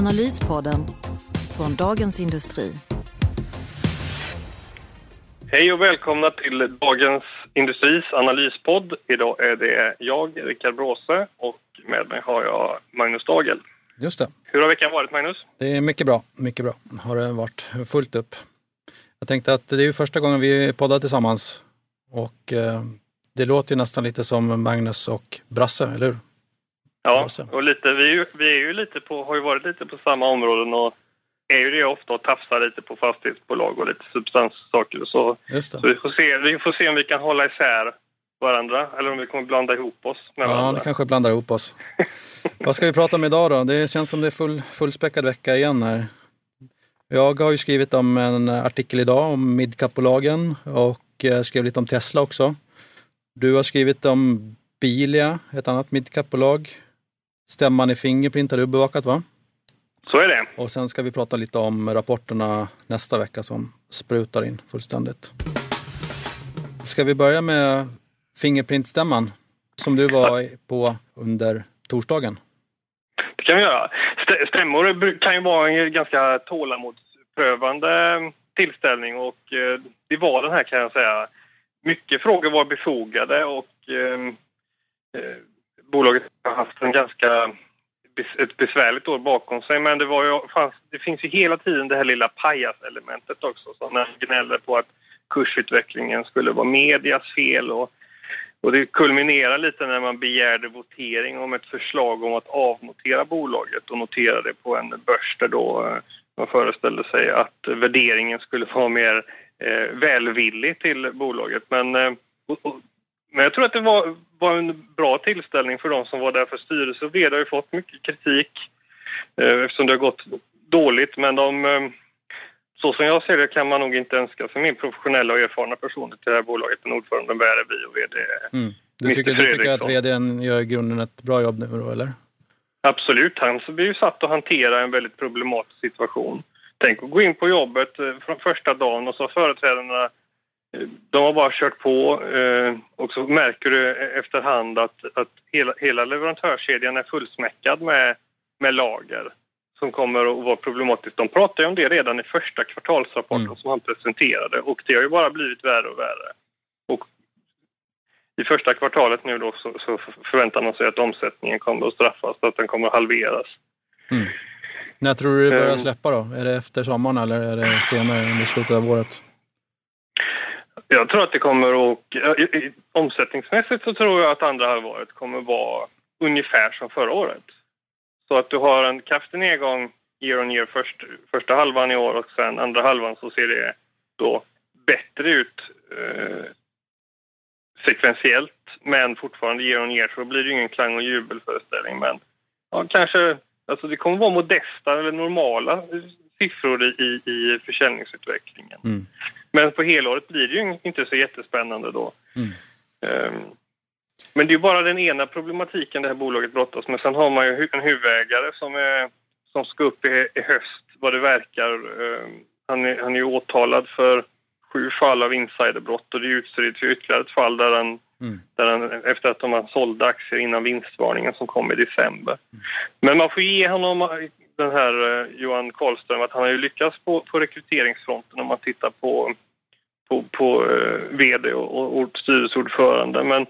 Analyspodden från Dagens Industri. Hej och välkomna till Dagens Industris analyspodd. Idag är det jag, Rickard Bråse, och med mig har jag Magnus Dagel. Just det. Hur har veckan varit, Magnus? Det är mycket bra. Mycket bra. Har det varit fullt upp. Jag tänkte att det är ju första gången vi poddar tillsammans. Och eh, det låter ju nästan lite som Magnus och Brasse, eller hur? Ja, och lite, vi, är ju, vi är ju lite på, har ju varit lite på samma områden och är ju det ofta och tafsar lite på fastighetsbolag och lite substanssaker och så. Så vi får, se, vi får se om vi kan hålla isär varandra eller om vi kommer blanda ihop oss med Ja, varandra. det kanske blandar ihop oss. Vad ska vi prata om idag då? Det känns som det är full, fullspäckad vecka igen här. Jag har ju skrivit om en artikel idag om midcap-bolagen och eh, skrev lite om Tesla också. Du har skrivit om Bilia, ett annat midcap-bolag. Stämman i Fingerprint har du bevakat va? Så är det. Och sen ska vi prata lite om rapporterna nästa vecka som sprutar in fullständigt. Ska vi börja med Fingerprintstämman som du var på under torsdagen? Det kan vi göra. Stä- Stämmor kan ju vara en ganska tålamodsprövande tillställning och eh, det var den här kan jag säga. Mycket frågor var befogade och eh, eh, bolaget har haft en ganska ett besvärligt år bakom sig men det, var ju, fanns, det finns ju hela tiden det här lilla pajaselementet också som när man gnäller på att kursutvecklingen skulle vara medias fel och och det kulminerar lite när man begärde votering om ett förslag om att avnotera bolaget och notera det på en börs där då eh, man föreställde sig att värderingen skulle vara mer eh, välvillig till bolaget. Men, eh, och, och, men jag tror att det var, var en bra tillställning för de som var där för styrelse och vd har ju fått mycket kritik eh, eftersom det har gått dåligt. Men de, eh, så som jag ser det kan man nog inte önska sig mer professionella och erfarna personer till det här bolaget än ordföranden Bärevi och vd Mm. Du, tycker, du tycker att vdn gör i grunden ett bra jobb nu då, eller? Absolut, han blir ju satt att hantera en väldigt problematisk situation. Tänk att gå in på jobbet eh, från första dagen och så har företrädarna de har bara kört på eh, och så märker du efterhand att, att hela, hela leverantörskedjan är fullsmäckad med, med lager som kommer att vara problematiskt. De pratade om det redan i första kvartalsrapporten Mm. som han presenterade och det har ju bara blivit värre och värre. Och i första kvartalet nu då så, så förväntar man sig att omsättningen kommer att straffas, att den kommer att halveras. När tror du det börjar Ehm. släppa då? Är det efter sommaren eller är det senare under slutet av året? Jag tror att det kommer att... Omsättningsmässigt så tror jag att andra halvåret kommer vara ungefär som förra året. Så att du har en kraftig nedgång year on year först, första halvan i år och sen andra halvan så ser det då bättre ut eh, sekventiellt men fortfarande year on year så blir det ju ingen klang och jubelföreställning men ja, kanske, alltså det kommer vara modesta eller normala siffror i, i, i försäljningsutvecklingen. Mm. Men på helåret blir det ju inte så jättespännande då. Mm. Ehm, men det är bara den ena problematiken det här bolaget brottas med. Sen har man ju en huvudägare som, är, som ska upp i, i höst vad det verkar. Ehm, han, är, han är ju åtalad för sju fall av insiderbrott och det för ytterligare ett fall där han, Mm. där han efter att de har sålde aktier innan vinstvarningen som kom i december. Men man får ge honom eh, den här eh, Johan Karlström att han har ju lyckats på, på rekryteringsfronten om man tittar på, på, på eh, vd och, och, styrelseordförande. Men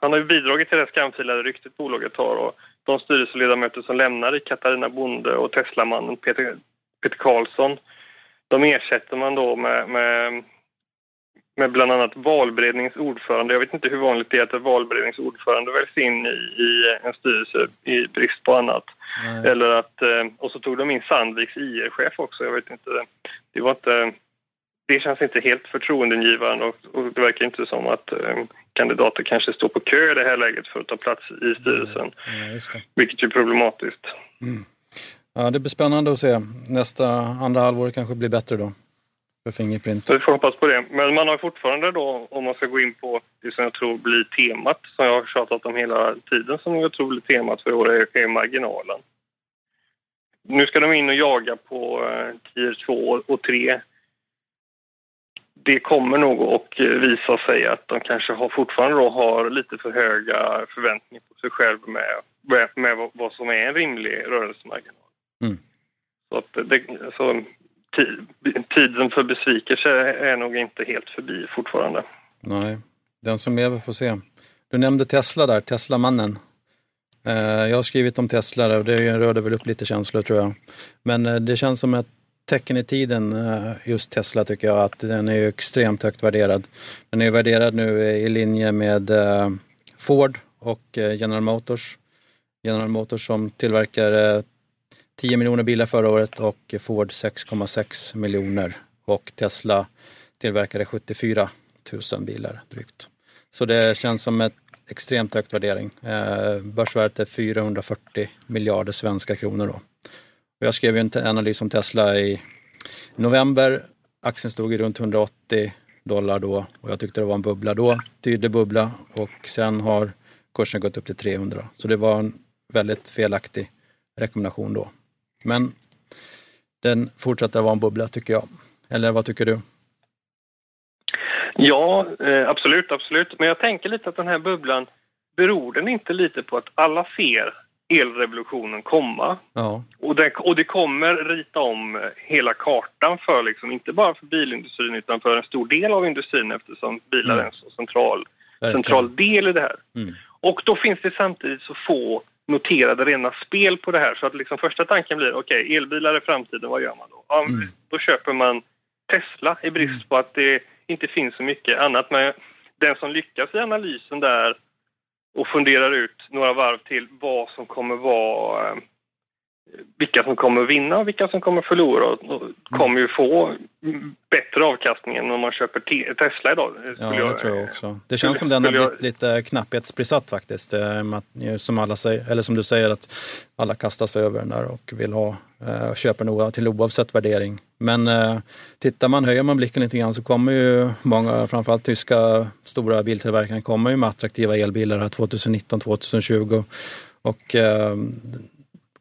han har ju bidragit till det skamfilade ryktet bolaget har och de styrelseledamöter som lämnar Katarina Bonde och Teslamannen Peter, Peter Karlsson de ersätter man då med, med, med bland annat valberedningens ordförande. Jag vet inte hur vanligt det är att en valberedningens ordförande väljs in i, i en styrelse i brist på annat. Nej. Eller att, eh, och så tog de in Sandviks IR-chef också. Jag vet inte. Det var inte... Det känns inte helt förtroendeingivande och, och det verkar inte som att eh, kandidater kanske står på kö i det här läget för att ta plats i styrelsen, Ja, vilket är problematiskt. Ja, det blir spännande att se. Nästa andra halvår kanske blir bättre då för Fingerprint. Vi får hoppas på det. Men man har fortfarande då, om man ska gå in på det som jag tror blir temat, som jag har tjatat om hela tiden, som jag tror blir temat för år, är, är marginalen. Nu ska de in och jaga på eh, tier 2 och 3. Det kommer nog att visa sig att de kanske har, fortfarande har lite för höga förväntningar på sig själv med, med, vad som är en rimlig rörelsemarginal. Mm. Så att det, så tiden för besvikelse är nog inte helt förbi fortfarande. Nej, den som lever får se. Du nämnde Tesla där, Teslamannen. Eh, jag har skrivit om Tesla och det rörde väl upp lite känslor tror jag. Men eh, det känns som ett tecken i tiden, eh, just Tesla tycker jag, att den är extremt högt värderad. Den är värderad nu i linje med eh, Ford och eh, General Motors. General Motors som tillverkar 10 miljoner bilar förra året och Ford 6,6 miljoner. Och Tesla tillverkade 74 000 bilar drygt. Så det känns som ett extremt högt värdering. Börsvärdet är 440 miljarder svenska kronor. Då. Och jag skrev en analys om Tesla i november. Aktien stod i runt 180 dollar då och jag tyckte det var en bubbla då. Tydlig bubbla och sen har kursen gått upp till 300. Så det var en väldigt felaktig rekommendation då. Men den fortsätter vara en bubbla tycker jag. Eller vad tycker du? Ja, eh, absolut, absolut. Men jag tänker lite att den här bubblan, beror den inte lite på att alla ser elrevolutionen komma? Ja. Och, det, och det kommer rita om hela kartan för, liksom, inte bara för bilindustrin utan för en stor del av industrin eftersom bilar mm. är en så central, central del i det här. Mm. Och då finns det samtidigt så få noterade rena spel på det här. Så att liksom första tanken blir, okej, okay, elbilar i framtiden, vad gör man då? Ja, mm. Då köper man Tesla i brist mm. på att det inte finns så mycket annat. Men den som lyckas i analysen där och funderar ut några varv till vad som kommer vara eh, vilka som kommer vinna och vilka som kommer förlora och kommer ju få bättre avkastning än om man köper Tesla idag. Ja, det jag, tror jag också. Det känns som den har blivit lite knapphetsprisatt faktiskt. Eh, som, alla säger, eller som du säger att alla kastar sig över den där och vill ha och köper nog till oavsett värdering. Men eh, tittar man, höjer man blicken lite grann så kommer ju många, framförallt tyska stora biltillverkare, kommer ju med attraktiva elbilar 2019, 2020. Och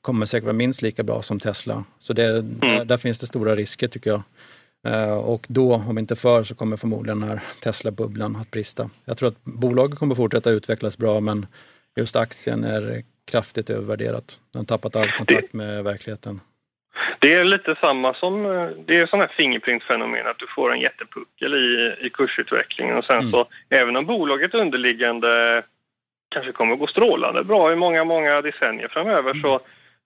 kommer säkert vara minst lika bra som Tesla. Så det, mm. där, där, finns det stora risker tycker jag. Och då, om inte för, så kommer förmodligen den här Tesla-bubblan att brista. Jag tror att bolaget kommer fortsätta utvecklas bra men just aktien är kraftigt övervärderat. Den har tappat all kontakt med verkligheten. Det är lite samma som, det är sån här fingerprintfenomen att du får en jättepuckel i, i kursutvecklingen och sen mm. så även om bolaget underliggande kanske kommer att gå strålande bra i många, många decennier framöver mm. så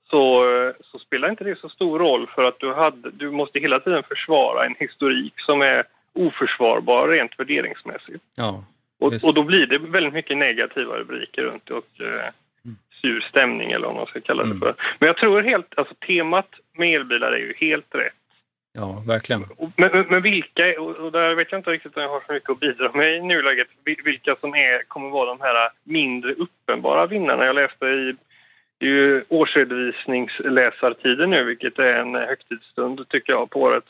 så, så spelar inte det så stor roll för att du, hade, du måste hela tiden försvara en historik som är oförsvarbar rent värderingsmässigt. Ja, och, och, då blir det väldigt mycket negativa rubriker runt och eh, mm. sur stämning eller vad man ska kalla det mm. för. Men jag tror helt, alltså temat med elbilar är ju helt rätt. Ja, verkligen. Men, men, men vilka, och där vet jag inte riktigt om jag har så mycket att bidra med i nuläget, vilka som är, kommer vara de här mindre uppenbara vinnarna. Jag läste i det är ju årsredovisningsläsartider nu, vilket är en högtidsstund tycker jag på året.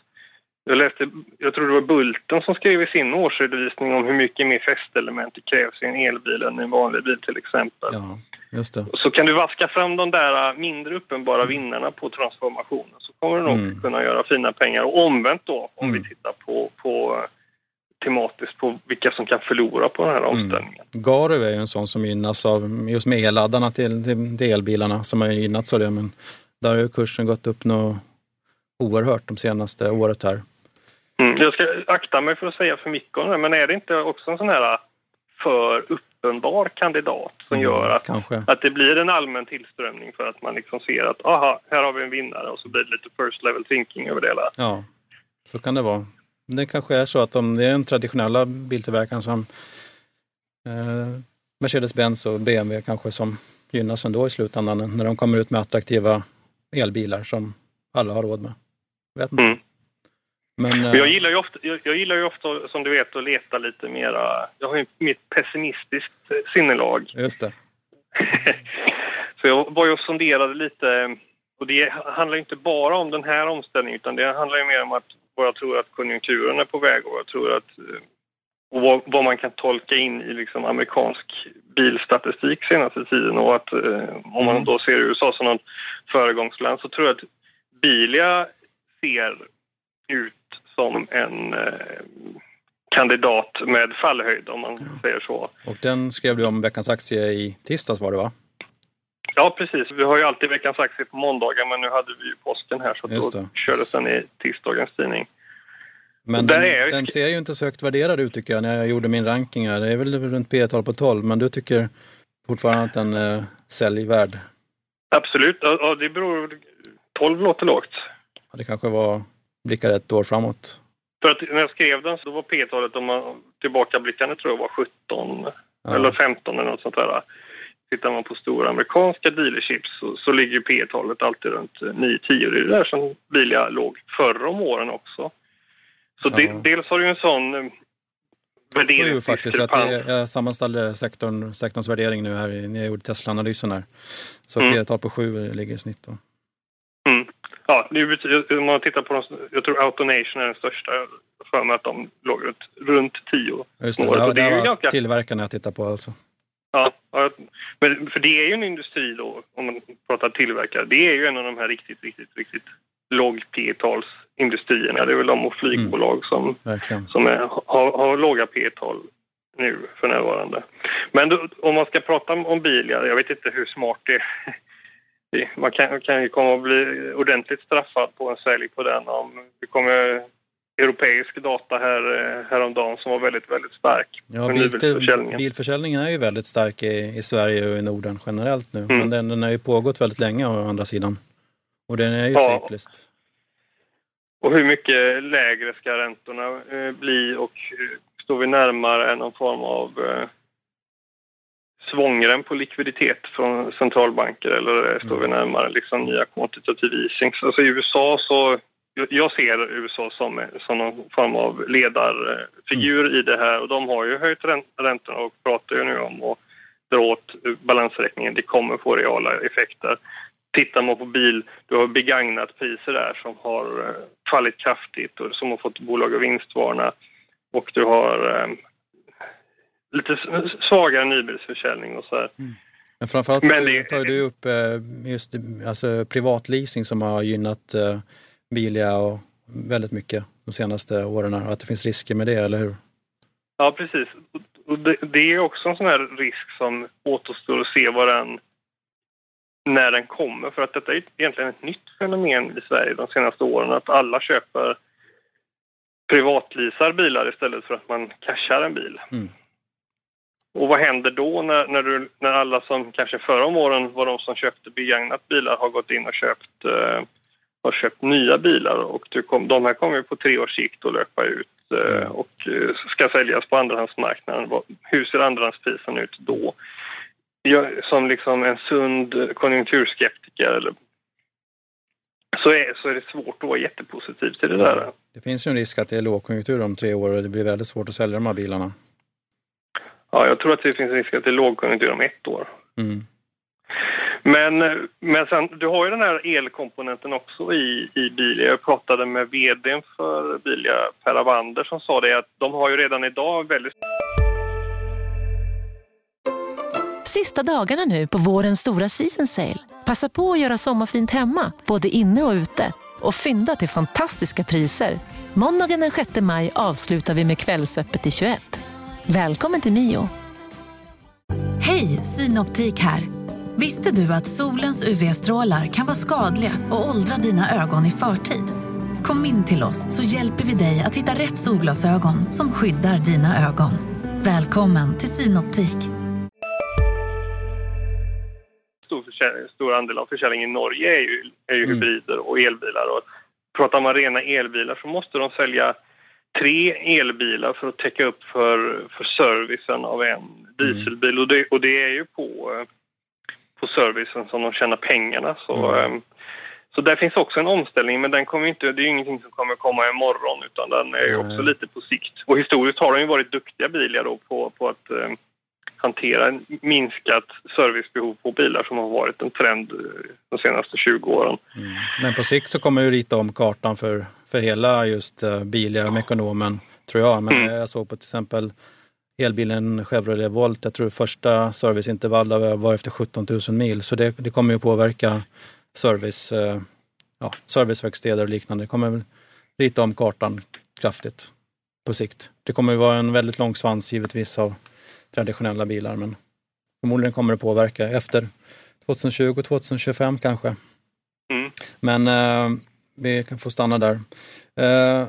Jag läste, jag tror det var Bulten som skrev i sin årsredovisning om hur mycket mer fästelement det krävs i en elbil än i en vanlig bil till exempel. Ja, just det. Så kan du vaska fram de där mindre uppenbara vinnarna på transformationen så kommer du nog mm. kunna göra fina pengar. Och omvänt då, om mm. vi tittar på, på tematiskt på vilka som kan förlora på den här mm. omställningen. Mm. Garu är ju en sån som gynnas av just med elladdarna till, till, till elbilarna som har gynnats av det. Men där har ju kursen gått upp något oerhört de senaste året här. Mm, jag ska akta mig för att säga för mycket om det, men är det inte också en sån här för uppenbar kandidat som mm, gör att, att det blir en allmän tillströmning för att man liksom ser att aha, här har vi en vinnare och så blir det lite first level thinking över det hela. Ja, så kan det vara. Det kanske är så att om det är den traditionella biltillverkaren som eh, Mercedes-Benz och BMW kanske som gynnas ändå i slutändan när de kommer ut med attraktiva elbilar som alla har råd med. Vet inte. Mm. Men, eh, jag, gillar ju ofta, jag, jag, gillar ju ofta, som du vet, att leta lite mera... Jag har ju mitt pessimistiskt sinnelag. Just det. Så jag var ju och sonderade lite och det handlar inte bara om den här omställningen utan det handlar ju mer om att vad jag tror att konjunkturen är på väg och jag tror att och vad, vad man kan tolka in i liksom amerikansk bilstatistik senaste tiden och att eh, om man då ser USA som något föregångsland så tror jag att Bilia ser ut som en eh, kandidat med fallhöjd om man säger så. Och den skrev du om veckans aktie i tisdags var det va? Ja precis, vi har ju alltid veckans aktie på måndagar men nu hade vi ju påsken här så då kördes den i tisdagens tidning. Men den, är... den, ser ju inte så högt värderad ut tycker jag när jag gjorde min ranking här. Det är väl runt P tal på 12 men du tycker fortfarande att den är säljvärd? Absolut, ja, det beror... 12 låter lågt. Ja, det kanske var blickar ett år framåt. För att när jag skrev den så var P-talet, om man tillbakablickande tror jag var 17 ja. eller 15 eller något sånt där. Tittar man på stora amerikanska dealerships så, så ligger P-talet alltid runt 9-10 det är där som Bilia låg förra om åren också. Så ja. de, dels har du en sån eh, värdering. Jag faktiskt att det, jag sammanställde sektorn, sektorns värdering nu här när jag gjorde Tesla-analysen här. Så mm. P-tal på 7 ligger i snitt då. Mm. Ja, det, om man tittar på de, jag tror Autonation är den största, för mig att de låg runt, runt 10 Just det, det, det, det var ganska... tillverkarna jag tittar på alltså. Ja, men för det är ju en industri då, om man pratar tillverkare, det är ju en av de här riktigt, riktigt, riktigt låg P-talsindustrierna. Det är väl de och flygbolag som, mm, som är, har, har låga P-tal nu för närvarande. Men då, om man ska prata om, om jag vet inte hur smart det är man kan, kan ju komma att bli ordentligt straffad på en sälj på den om det kommer europeisk data här eh, häromdagen som var väldigt, väldigt stark. Ja, bilförsäljningen. bilförsäljningen är ju väldigt stark i, i Sverige och i Norden generellt nu. Mm. Men den, den har ju pågått väldigt länge å andra sidan. Och den är ju ja. cyklist. Och hur mycket lägre ska räntorna eh, bli och eh, står vi närmare någon form av svångrem på likviditet från centralbanker eller står vi mm. närmare liksom nya quantitative easing? Alltså i USA så, jag ser USA som, som någon form av ledarfigur mm. i det här och de har ju höjt räntorna och pratar ju nu om att dra åt balansräkningen. Det kommer få reala effekter. Tittar man på bil, du har begagnat priser där som har eh, fallit kraftigt och som har fått bolag att vinstvarna och du har eh, lite svagare nybilsförsäljning och så här. Mm. Men framförallt Men det, tar du upp eh, just alltså, privatleasing som har gynnat eh, Bilia och väldigt mycket de senaste åren och att det finns risker med det, eller hur? Ja, precis. Det är också en sån här risk som återstår att se vad den, när den kommer. För att detta är egentligen ett nytt fenomen i Sverige de senaste åren, att alla köper privatleasar bilar istället för att man cashar en bil. Mm. Och vad händer då när, när, du, när alla som kanske förra om åren var de som köpte begagnat bilar har gått in och köpt, eh, har köpt nya bilar och du kom, de här kommer på tre års sikt att löpa ut eh, mm. och eh, ska säljas på andrahandsmarknaden. Hur ser andrahandsprisen ut då? Jag, som liksom en sund konjunkturskeptiker eller, så, är, så är det svårt att vara jättepositiv till det där. Det finns ju en risk att det är lågkonjunktur om tre år och det blir väldigt svårt att sälja de här bilarna. Ja, jag tror att det finns risk att det är lågkonjunktur om ett år. Mm. Men, men sen, du har ju den här elkomponenten också i, i Bilia. Jag pratade med vdn för Bilia, Per Avander, som sa det att de har ju redan idag väldigt... Sista dagarna nu på vårens stora season sale. Passa på att göra sommarfint hemma, både inne och ute. Och fynda till fantastiska priser. Måndagen den 6 maj avslutar vi med Kvällsöppet i 21. Välkommen till Mio. Hej, Synoptik här. Visste du att solens UV-strålar kan vara skadliga och åldra dina ögon i förtid? Kom in till oss så hjälper vi dig att hitta rätt solglasögon som skyddar dina ögon. Välkommen till Synoptik. Stor, stor andel av försäljningen i Norge är ju, är ju mm. hybrider och elbilar. Och pratar man rena elbilar så måste de sälja tre elbilar för att täcka upp för, för servicen av en dieselbil. Mm. Och, det, och det är ju på, på servicen som de tjänar pengarna. Så, mm. Ehm, så där finns också en omställning, men den kommer inte, det är ju ingenting som kommer komma imorgon utan den är mm. också lite på sikt. Och historiskt har de ju varit duktiga bilar då på, på att um, hantera minskat servicebehov på bilar som har varit en trend eh, de senaste 20 åren. Mm. Men på sikt så kommer du rita om kartan för, för hela just uh, Bilia-Mekonomen, tror jag. Men mm. jag såg på till exempel elbilen Chevrolet Volt, jag tror första serviceintervall var efter 17 000 mil, så det, det kommer ju påverka service, uh, ja, serviceverkstäder och liknande. Det kommer rita om kartan kraftigt på sikt. Det kommer ju vara en väldigt lång svans givetvis av traditionella bilar men förmodligen kommer det påverka efter 2020, 2025 kanske. Mm. Men eh, vi kan få stanna där. Eh,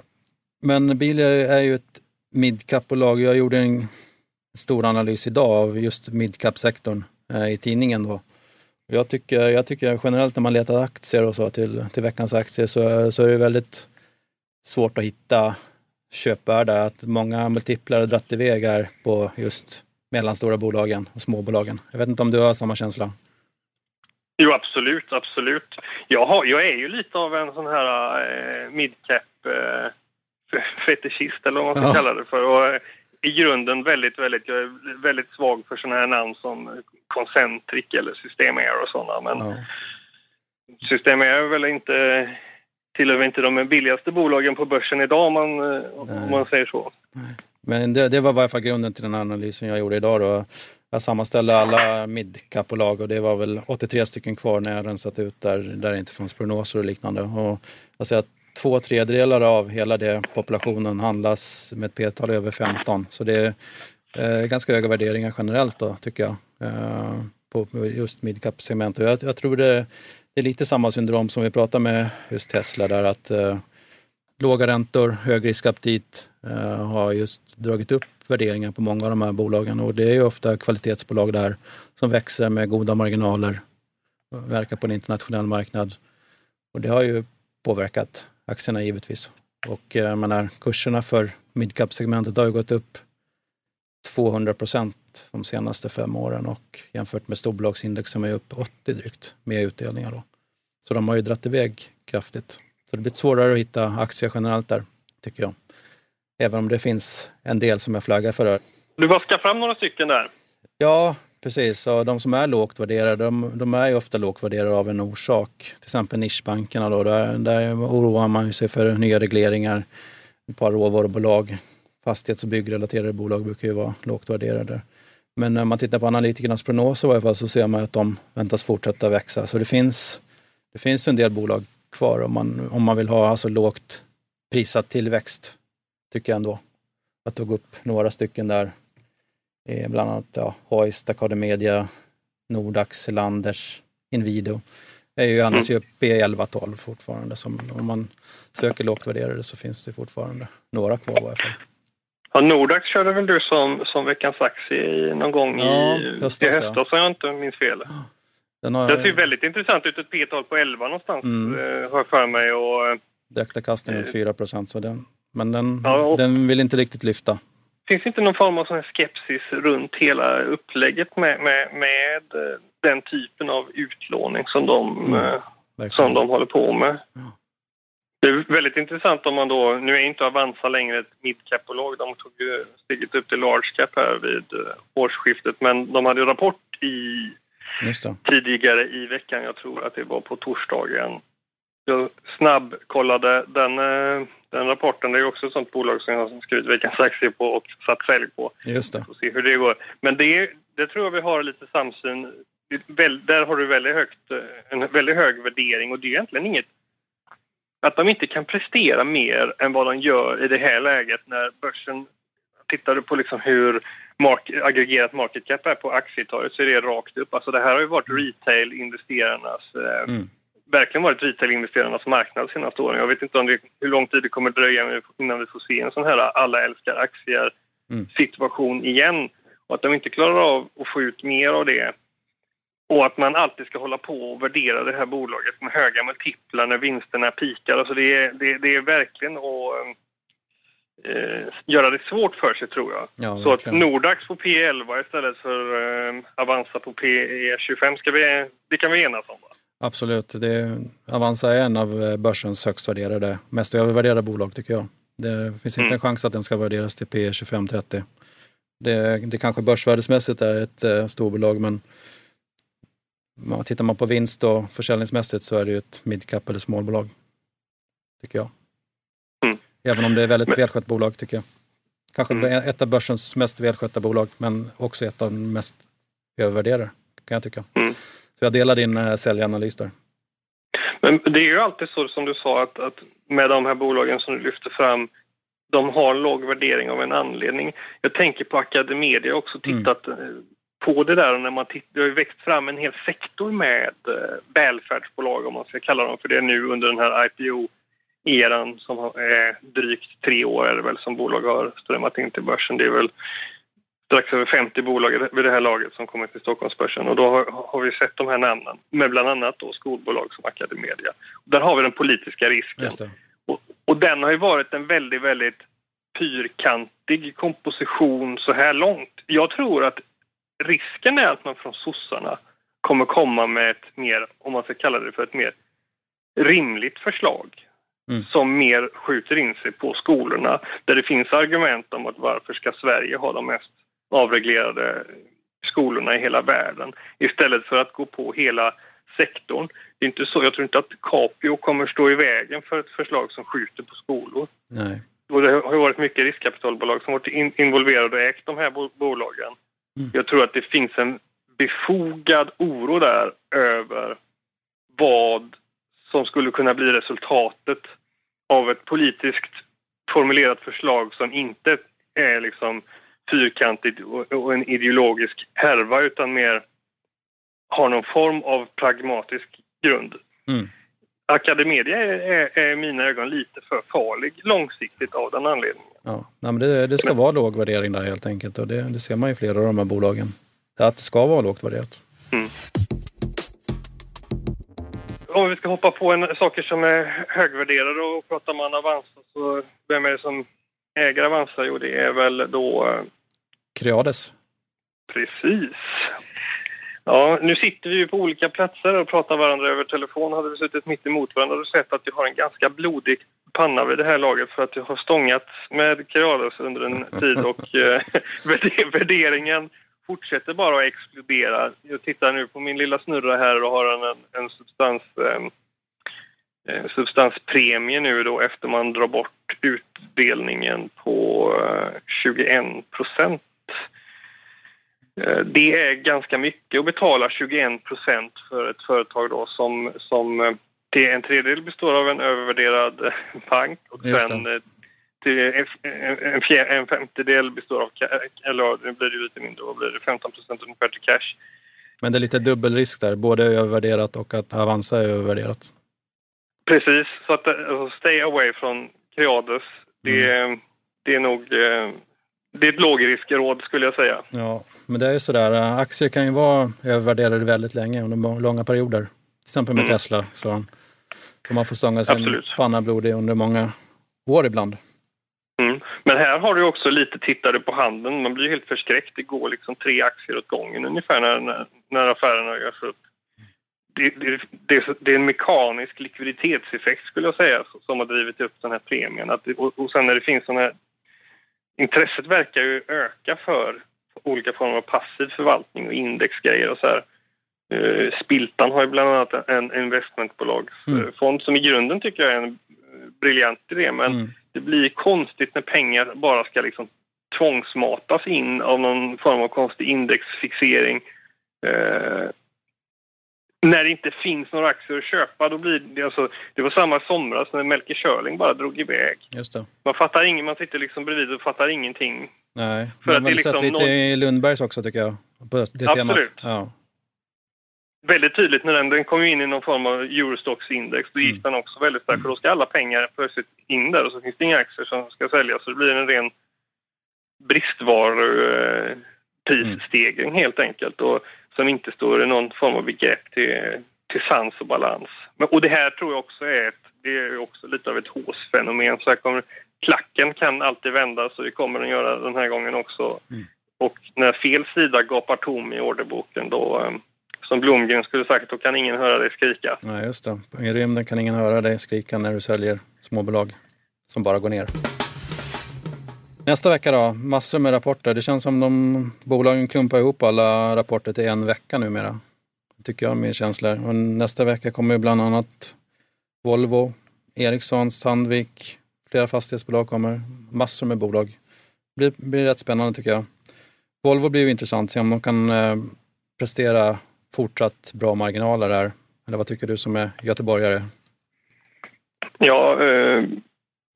men Bilia är ju ett midcap-bolag. Jag gjorde en stor analys idag av just midcap-sektorn eh, i tidningen. Då. Jag tycker, jag tycker generellt när man letar aktier och så till, till veckans aktier så, så är det väldigt svårt att hitta köpvärda, att många multiplar har dratt iväg här på just mellanstora bolagen och småbolagen. Jag vet inte om du har samma känsla? Jo, absolut, absolut. Jag, har, jag är ju lite av en sån här eh, midcap eh, fetischist eller vad man ska ja. kalla det för. Och, eh, i grunden väldigt, väldigt, jag är väldigt svag för sådana här namn som Concentric eller System Air och sådana. Men ja. System Air är väl inte tillhör inte de billigaste bolagen på börsen idag om man, eh, om man säger så. Nej. Men det, det var i alla fall grunden till den analysen jag gjorde idag. Då. Jag sammanställde alla midcap-bolag och det var väl 83 stycken kvar när jag rensat ut där, där det inte fanns prognoser och liknande. Och jag säger att två tredjedelar av hela det populationen handlas med ett p-tal över 15. Så det är eh, ganska höga värderingar generellt då, tycker jag. Eh, på just midcap-segmentet. Jag, jag tror det, det är lite samma syndrom som vi pratade med just Tesla där att eh, låga räntor, hög riskaptit Eh, har just dragit upp värderingar på många av de här bolagen och det är ju ofta kvalitetsbolag där som växer med goda marginaler, verkar på en internationell marknad. Och det har ju påverkat aktierna givetvis. Och eh, jag menar, kurserna för midcap-segmentet har ju gått upp 200 procent de senaste fem åren och jämfört med storbolagsindex som är upp 80 drygt med utdelningar. Då. Så de har ju dratt iväg kraftigt. Så det blir svårare att hitta aktier generellt där, tycker jag. Även om det finns en del som jag flaggar för. Du vaskar fram några stycken där. Ja, precis. Och de som är lågt värderade, de, de är ju ofta lågt värderade av en orsak. Till exempel nischbankerna då, där, där oroar man sig för nya regleringar. Ett par råvarubolag, fastighets och byggrelaterade bolag brukar ju vara lågt värderade. Men när man tittar på analytikernas prognoser i alla fall så ser man att de väntas fortsätta växa. Så det finns, det finns en del bolag kvar om man, om man vill ha alltså lågt prissatt tillväxt, tycker jag ändå. Jag tog upp några stycken där, eh, bland annat ja, Hoist, Academedia, Nordax, Landers, Inwido. Det är ju annars mm. i 11-12 fortfarande. Som, om man söker lågt värderade så finns det fortfarande några kvar i alla fall. Ja, Nordax körde väl du som, som veckans aktie någon gång ja, i höstas, i höstas om jag inte minns fel. Den har... Det ser väldigt intressant ut, ett P-tal på 11 någonstans mm. Eh, har jag för mig. Och, eh, Direkta ut 4 procent, men den, ja, den vill inte riktigt lyfta. Finns inte någon form av sån skepsis runt hela upplägget med, med, med eh, den typen av utlåning som de, mm, som de håller på med? Ja. Det är väldigt intressant om man då, nu är inte Avanza längre ett midcap-bolag, de tog ju steget upp till large cap här vid uh, årsskiftet, men de hade rapport i tidigare i veckan, jag tror att det var på torsdagen. Jag snabbkollade den, uh, den rapporten, det är också ett sånt bolag som jag har skrivit veckans aktie på och satt sälj på. Just det. Får se hur det går. Men det, det tror jag vi har lite samsyn, där har du väldigt högt, eh, en väldigt hög värdering och det är egentligen inget att de inte kan prestera mer än vad de gör i det här läget när börsen... Tittar du på liksom hur mark, aggregerat market cap är på aktietorget så är det rakt upp. Alltså det här har ju varit retail-investerarnas... Eh, mm. Verkligen varit retail-investerarnas marknad de senaste åren. Jag vet inte om det, hur lång tid det kommer dröja innan vi får se en sån här alla älskar aktier-situation mm. igen. Och att de inte klarar av att få ut mer av det och att man alltid ska hålla på och värdera det här bolaget med höga multiplar när vinsterna pikar. Alltså det, är, det, det är verkligen att eh, göra det svårt för sig, tror jag. Ja, så att Nordax på P11 istället för eh, Avanza på P25, ska vi, det kan vi enas om? Va? Absolut. Det, Avanza är en av eh, börsens högst värderade, mest övervärderade bolag, tycker jag. Det finns inte mm. en chans att den ska värderas till P25-30. Det, det kanske börsvärdesmässigt är ett eh, storbolag men tittar man på vinst och försäljningsmässigt så är det ju ett midcap eller småbolag. Tycker jag. Mm. Även om det är väldigt men... välskött bolag tycker jag. Kanske mm. ett av börsens mest välskötta bolag men också ett av de mest övervärderade kan jag tycka. Mm. Så jag delar din äh, säljanalys där. Men det är ju alltid så som du sa att, att med de här bolagen som du lyfter fram de har låg värdering av en anledning. Jag tänker på Academedia också mm. tittat mm. på det där när man tittar, det har ju växt fram en hel sektor med eh, välfärdsbolag om man ska kalla dem för det nu under den här IPO-eran som är drygt tre år är det väl som bolag har strömmat in till börsen. Det är väl strax över 50 bolag vid det här laget som kommer till Stockholmsbörsen och då har, har, vi sett de här namnen med bland annat då skolbolag som Academedia. Där har vi den politiska risken. Och, och, den har ju varit en väldigt, väldigt fyrkantig komposition så här långt. Jag tror att risken är att man från sossarna kommer komma med ett mer, om man ska kalla det för ett mer rimligt förslag mm. som mer skjuter in sig på skolorna där det finns argument om att varför ska Sverige ha de mest avreglerade skolorna i hela världen istället för att gå på hela sektorn. Det är inte så, jag tror inte att Capio kommer stå i vägen för ett förslag som skjuter på skolor. Nej. Och det har varit mycket riskkapitalbolag som varit involverade och ägt de här bolagen. Mm. Jag tror att det finns en befogad oro där över vad som skulle kunna bli resultatet av ett politiskt formulerat förslag som inte är liksom fyrkantigt och en ideologisk härva utan mer har någon form av pragmatisk grund. Mm. Academedia är, är, är, i mina ögon lite för farlig långsiktigt av den anledningen. Ja, nej, men det, det ska men, vara låg värdering där helt enkelt och det, det ser man i flera av de här bolagen. Att det ska vara lågt värderat. Mm. Om vi ska hoppa på en, saker som är högvärderade och pratar man Avanza så vem är det som äger Avanza? Jo, det är väl då... Eh, Creades. Precis. Ja, nu sitter vi ju på olika platser och pratar varandra över telefon. Hade vi suttit mitt emot varandra hade du sett att jag har en ganska blodig panna vid det här laget för att jag har stångat med Creades under en tid och eh, värderingen fortsätter bara att explodera. Jag tittar nu på min lilla snurra här och har en, en substans, eh, substanspremie nu då efter man drar bort utdelningen på eh, 21 procent Eh, det är ganska mycket att betala 21 procent för ett företag då som, som eh, till en tredjedel består av en övervärderad eh, bank och sen till en, fjär, en femtedel består av, eller nu blir det lite mindre, vad blir det, 15 procent ungefär till cash. Men det är lite dubbelrisk där, både övervärderat och att Avanza är övervärderat. Precis, så att alltså, stay away från Creades, det, mm. det är nog det är ett lågriskråd skulle jag säga. Ja, men det är ju sådär. Aktier kan ju vara övervärderade väldigt länge under långa perioder. Till exempel med mm. Tesla. Så, så man får stånga sin panna blodig under många år ibland. Mm. Men här har du också lite tittare på handeln. Man blir helt förskräckt. Det går liksom tre aktier åt gången ungefär när, när, när affärerna görs upp. Det, det, det, det, är en mekanisk likviditetseffekt skulle jag säga som har drivit upp den här premien. Att och, och sen när det finns sådana här intresset verkar ju öka för olika former av passiv förvaltning och indexgrejer och så här. Uh, Spiltan har ju bland annat en investmentbolagsfond mm. som i grunden tycker jag är en briljant idé men mm. det blir konstigt när pengar bara ska liksom tvångsmatas in av någon form av konstig indexfixering. Uh, när det inte finns några aktier att köpa, då blir det alltså, det var samma somras när Melker Schörling bara drog iväg. Just det. Man fattar ingen, man sitter liksom bredvid och fattar ingenting. Nej, För men det är liksom sett lite någon... i Lundbergs också tycker jag. På det Absolut. Temat. Ja. Väldigt tydligt när den, den kom in i någon form av Eurostox index, då gick mm. den också väldigt starkt. För då ska alla pengar plötsligt in där och så finns det inga aktier som ska säljas. Så det blir en ren bristvaruprissstegring mm. helt enkelt. Och som inte står i någon form av begrepp till, till sans och balans. Men, och det här tror jag också är, ett, det är också lite av ett håsfenomen. Så här kommer, klacken kan alltid vändas och det kommer den göra den här gången också. Mm. Och när fel sida gapar tom i orderboken då, eh, som Blomgren skulle sagt, då kan ingen höra dig skrika. Nej, just det. I rymden kan ingen höra dig skrika när du säljer småbolag som bara går ner. Nästa vecka då, massor med rapporter. Det känns som de bolagen klumpar ihop alla rapporter till en vecka numera. Tycker jag, min känsla. Och nästa vecka kommer bland annat Volvo, Ericsson, Sandvik, flera fastighetsbolag kommer. Massor med bolag. Det blir, blir rätt spännande tycker jag. Volvo blir ju intressant, se om de kan eh, prestera fortsatt bra marginaler där. Eller vad tycker du som är göteborgare? Ja, eh,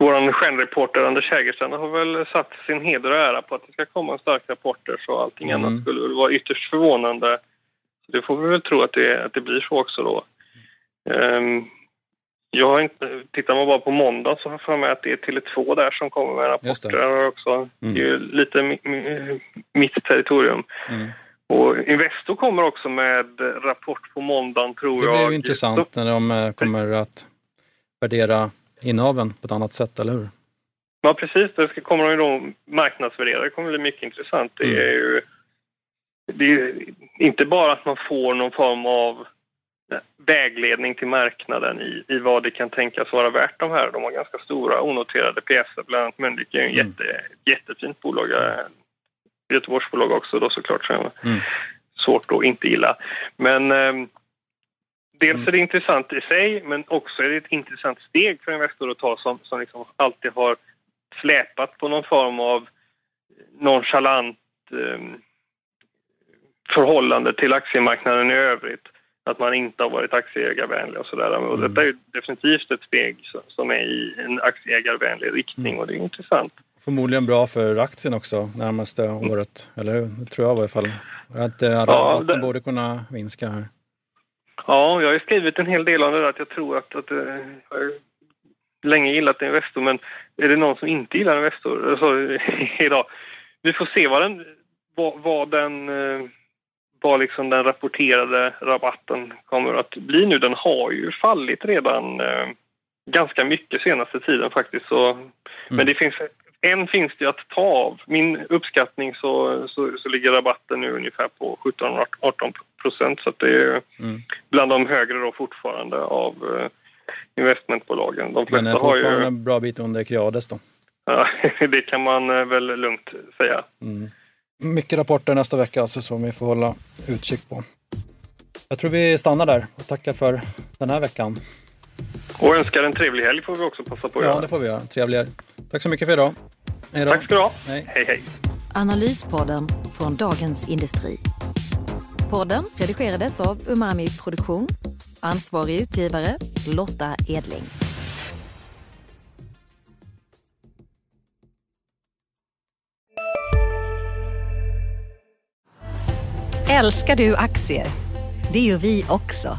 vår stjärnreporter Anders Hägerstrand har väl satt sin heder och ära på att det ska komma en stark rapporter så allting Mm. annat skulle väl vara ytterst förvånande. Så det får vi väl tro att det, att det blir så också då. Ehm, jag har inte, tittar man bara på måndag så har jag för mig att det är Tele2 där som kommer med det. rapporter också. Mm. Det är ju lite mi, mi, mitt territorium. Mm. Och Investor kommer också med rapport på måndagen tror Det jag. blir ju intressant när de eh, kommer att värdera innehaven på ett annat sätt, eller hur? Ja, precis. Det ska- kommer de ju då marknadsvärdera. Det kommer bli mycket intressant. Det Mm. är ju det är inte bara att man får någon form av vägledning till marknaden i, i vad det kan tänkas vara värt de här. De har ganska stora onoterade pjäser, bland annat Mölnlycke är ju en Mm. jätte, jättefint bolag. Göteborgsbolag också då såklart. Så Mm. Svårt att inte gilla. Men ehm, dels Mm. är det intressant i sig men också är det ett intressant steg för Investor att ta som, som liksom alltid har släpat på någon form av nonchalant ehm, förhållande till aktiemarknaden i övrigt. Att man inte har varit aktieägarvänlig och sådär. Och Mm. detta är ju definitivt ett steg som- är i en aktieägarvänlig riktning Mm. och det är intressant. Förmodligen bra för aktien också närmaste året, eller hur? Det tror jag i alla fall. Att eh, rabatten det- borde kunna minska här. Ja, jag har ju skrivit en hel del om det där att jag tror att, att eh, jag har länge gillat Investor men är det någon som inte gillar Investor alltså, idag? Vi får se vad den, vad, vad den eh, vad liksom den rapporterade rabatten kommer att bli nu. Den har ju fallit redan ganska mycket senaste tiden faktiskt. Så, Men det finns, en finns det att ta av. Min uppskattning så, så, så ligger rabatten nu ungefär på 17-18 procent så det är Mm. bland de högre då fortfarande av eh, investmentbolagen. De Men flesta är har fortfarande ju... en bra bit under Creades då. Ja, det kan man eh, väl lugnt säga. Mycket rapporter nästa vecka alltså som vi får hålla utkik på. Jag tror vi stannar där och tackar för den här veckan. Och önskar en trevlig helg får vi också passa på att Ja, göra. det får vi göra. Trevligare. Tack så mycket för idag. Hej då. Tack ska du ha. Hej. Hej, hej. Analyspodden från Dagens Industri. Podden redigerades av Umami Produktion. Ansvarig utgivare Lotta Edling. Älskar du aktier? Det gör vi också.